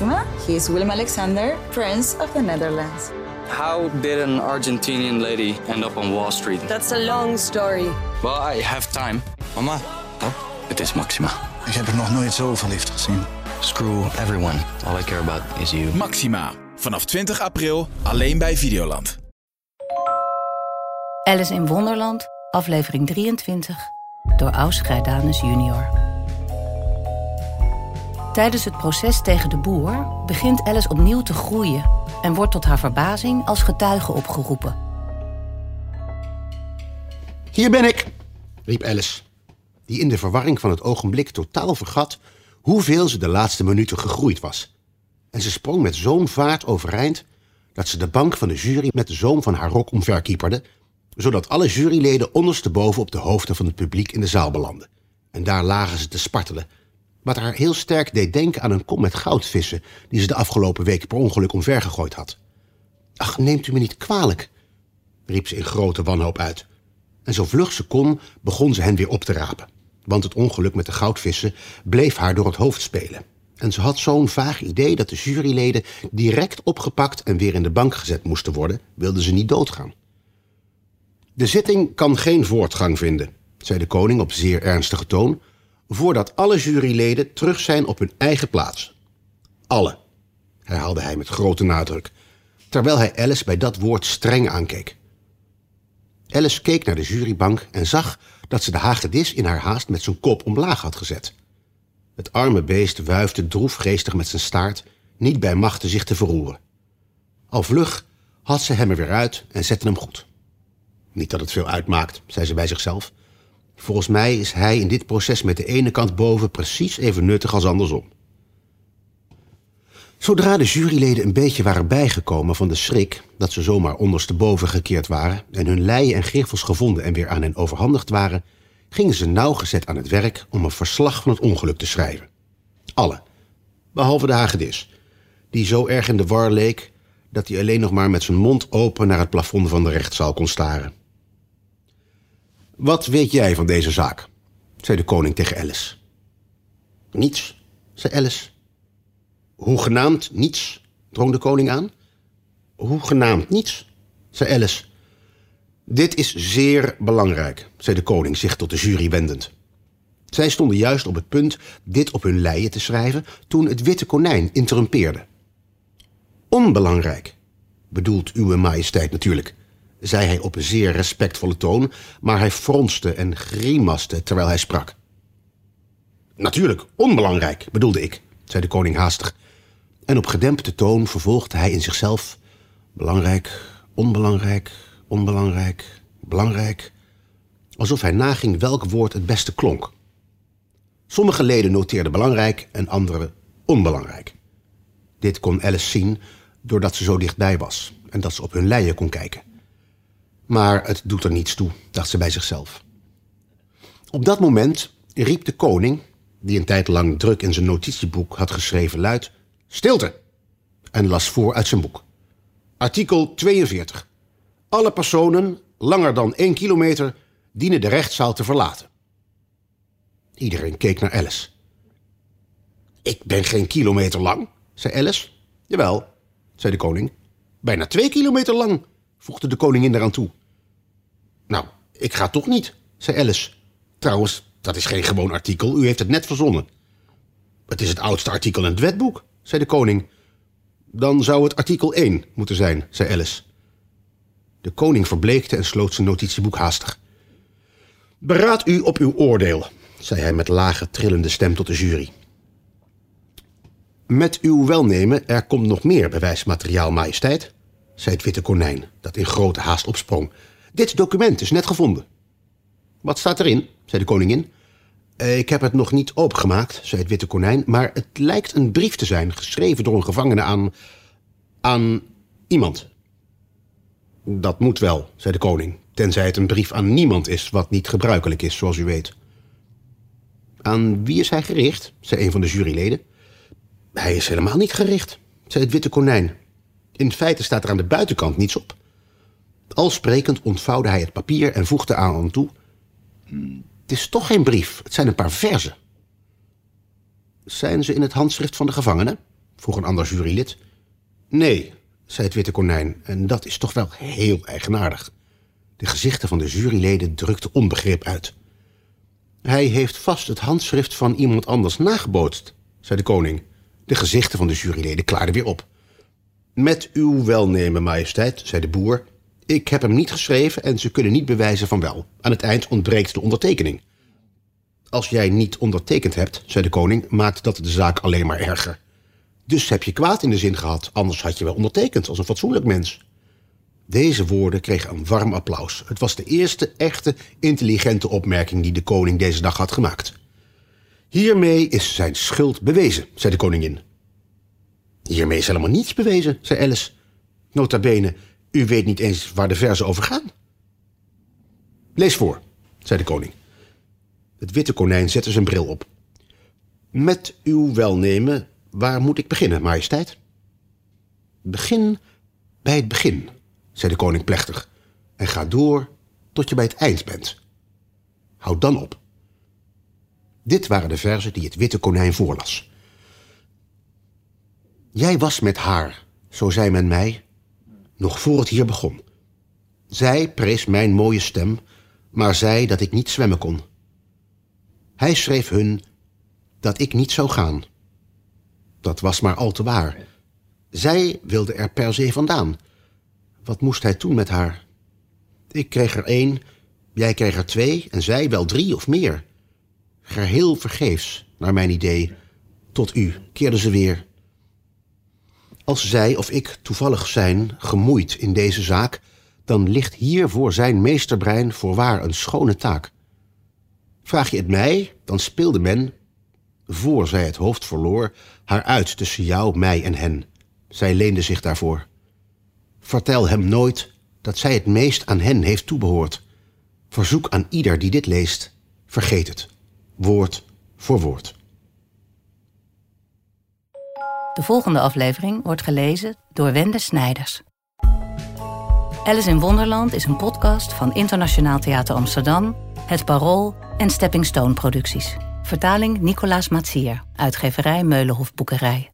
Maxima. He is Willem Alexander, Prince of the Netherlands. How did an Argentinian lady end up on Wall Street? That's a long story. Well, I have time. Mama, Oh, het is Maxima. ik heb er nog nooit zo verliefd gezien. Screw everyone. All I care about is you. Maxima. Vanaf 20 april alleen bij Videoland. Alice in Wonderland, aflevering 23, door Aus Grijdanus junior. Tijdens het proces tegen de boer begint Alice opnieuw te groeien... en wordt tot haar verbazing als getuige opgeroepen. Hier ben ik, riep Alice, die in de verwarring van het ogenblik totaal vergat hoeveel ze de laatste minuten gegroeid was. En ze sprong met zo'n vaart overeind dat ze de bank van de jury met de zoom van haar rok omverkieperde, zodat alle juryleden ondersteboven op de hoofden van het publiek in de zaal belanden. En daar lagen ze te spartelen, wat haar heel sterk deed denken aan een kom met goudvissen die ze de afgelopen week per ongeluk omvergegooid had. Ach, neemt u me niet kwalijk, riep ze in grote wanhoop uit. En zo vlug ze kon, begon ze hen weer op te rapen. Want het ongeluk met de goudvissen bleef haar door het hoofd spelen. En ze had zo'n vaag idee dat de juryleden direct opgepakt en weer in de bank gezet moesten worden, wilde ze niet doodgaan. De zitting kan geen voortgang vinden, zei de koning op zeer ernstige toon, voordat alle juryleden terug zijn op hun eigen plaats. Alle, herhaalde hij met grote nadruk, terwijl hij Alice bij dat woord streng aankeek. Alice keek naar de jurybank en zag dat ze de hagedis in haar haast met zijn kop omlaag had gezet. Het arme beest wuifde droefgeestig met zijn staart, niet bij machte zich te verroeren. Al vlug had ze hem er weer uit en zette hem goed. Niet dat het veel uitmaakt, zei ze bij zichzelf. Volgens mij is hij in dit proces met de ene kant boven precies even nuttig als andersom. Zodra de juryleden een beetje waren bijgekomen van de schrik dat ze zomaar ondersteboven gekeerd waren en hun leien en griffels gevonden en weer aan hen overhandigd waren, gingen ze nauwgezet aan het werk om een verslag van het ongeluk te schrijven. Alle, behalve de hagedis, die zo erg in de war leek dat hij alleen nog maar met zijn mond open naar het plafond van de rechtszaal kon staren. Wat weet jij van deze zaak? zei de koning tegen Alice. Niets, zei Alice. Hoegenaamd niets, drong de koning aan. Hoegenaamd niets, zei Alice. Dit is zeer belangrijk, zei de koning zich tot de jury wendend. Zij stonden juist op het punt dit op hun leien te schrijven toen het witte konijn interrumpeerde. Onbelangrijk, bedoelt uwe majesteit natuurlijk, zei hij op een zeer respectvolle toon, maar hij fronste en grimaste terwijl hij sprak. Natuurlijk, onbelangrijk, bedoelde ik, zei de koning haastig. En op gedempte toon vervolgde hij in zichzelf: belangrijk, onbelangrijk, onbelangrijk, belangrijk. Alsof hij naging welk woord het beste klonk. Sommige leden noteerden belangrijk en andere onbelangrijk. Dit kon Alice zien doordat ze zo dichtbij was en dat ze op hun leien kon kijken. Maar het doet er niets toe, dacht ze bij zichzelf. Op dat moment riep de koning, die een tijd lang druk in zijn notitieboek had geschreven, luid: Stilte! En las voor uit zijn boek. Artikel 42. Alle personen langer dan één kilometer dienen de rechtszaal te verlaten. Iedereen keek naar Alice. Ik ben geen kilometer lang, zei Alice. Jawel, zei de koning. Bijna twee kilometer lang, voegde de koningin eraan toe. Nou, ik ga toch niet, zei Alice. Trouwens, dat is geen gewoon artikel, u heeft het net verzonnen. Het is het oudste artikel in het wetboek, zei de koning. Dan zou het artikel 1 moeten zijn, zei Alice. De koning verbleekte en sloot zijn notitieboek haastig. Beraad u op uw oordeel, zei hij met lage, trillende stem tot de jury. Met uw welnemen, er komt nog meer bewijsmateriaal, majesteit, zei het witte konijn, dat in grote haast opsprong. Dit document is net gevonden. Wat staat erin? zei de koningin. "Eh, Ik heb het nog niet opengemaakt, zei het witte konijn, maar het lijkt een brief te zijn, geschreven door een gevangene aan. aan iemand. Dat moet wel, zei de koning, tenzij het een brief aan niemand is, wat niet gebruikelijk is, zoals u weet. Aan wie is hij gericht? zei een van de juryleden. Hij is helemaal niet gericht, zei het witte konijn. In feite staat er aan de buitenkant niets op. Al sprekend ontvouwde hij het papier en voegde aan toe. "Hmm, Het is toch geen brief, het zijn een paar verzen. Zijn ze in het handschrift van de gevangene? vroeg een ander jurylid. Nee, zei het witte konijn, en dat is toch wel heel eigenaardig. De gezichten van de juryleden drukten onbegrip uit. Hij heeft vast het handschrift van iemand anders nagebootst, zei de koning. De gezichten van de juryleden klaarden weer op. Met uw welnemen, majesteit, zei de boer. Ik heb hem niet geschreven en ze kunnen niet bewijzen van wel. Aan het eind ontbreekt de ondertekening. Als jij niet ondertekend hebt, zei de koning, maakt dat de zaak alleen maar erger. Dus heb je kwaad in de zin gehad, anders had je wel ondertekend als een fatsoenlijk mens. Deze woorden kregen een warm applaus. Het was de eerste echte intelligente opmerking die de koning deze dag had gemaakt. Hiermee is zijn schuld bewezen, zei de koningin. Hiermee is helemaal niets bewezen, zei Alice. Nota bene, u weet niet eens waar de verzen over gaan. Lees voor, zei de koning. Het witte konijn zette zijn bril op. Met uw welnemen, waar moet ik beginnen, majesteit? Begin bij het begin, zei de koning plechtig, en ga door tot je bij het eind bent. Houd dan op. Dit waren de verzen die het witte konijn voorlas. Jij was met haar, zo zei men mij, nog voor het hier begon. Zij prees mijn mooie stem, maar zei dat ik niet zwemmen kon. Hij schreef hun dat ik niet zou gaan. Dat was maar al te waar. Zij wilde er per se vandaan. Wat moest hij toen met haar? Ik kreeg er één, jij kreeg er twee en zij wel drie of meer. Geheel vergeefs, naar mijn idee. Tot u keerde ze weer. Als zij of ik toevallig zijn gemoeid in deze zaak, dan ligt hier voor zijn meesterbrein voorwaar een schone taak. Vraag je het mij, dan speelde men, voor zij het hoofd verloor, haar uit tussen jou, mij en hen. Zij leende zich daarvoor. Vertel hem nooit dat zij het meest aan hen heeft toebehoord. Verzoek aan ieder die dit leest, vergeet het, woord voor woord. De volgende aflevering wordt gelezen door Wende Snijders. Alice in Wonderland is een podcast van Internationaal Theater Amsterdam, Het Parool en Stepping Stone Producties. Vertaling Nicolaas Matsier, uitgeverij Meulenhof Boekerij.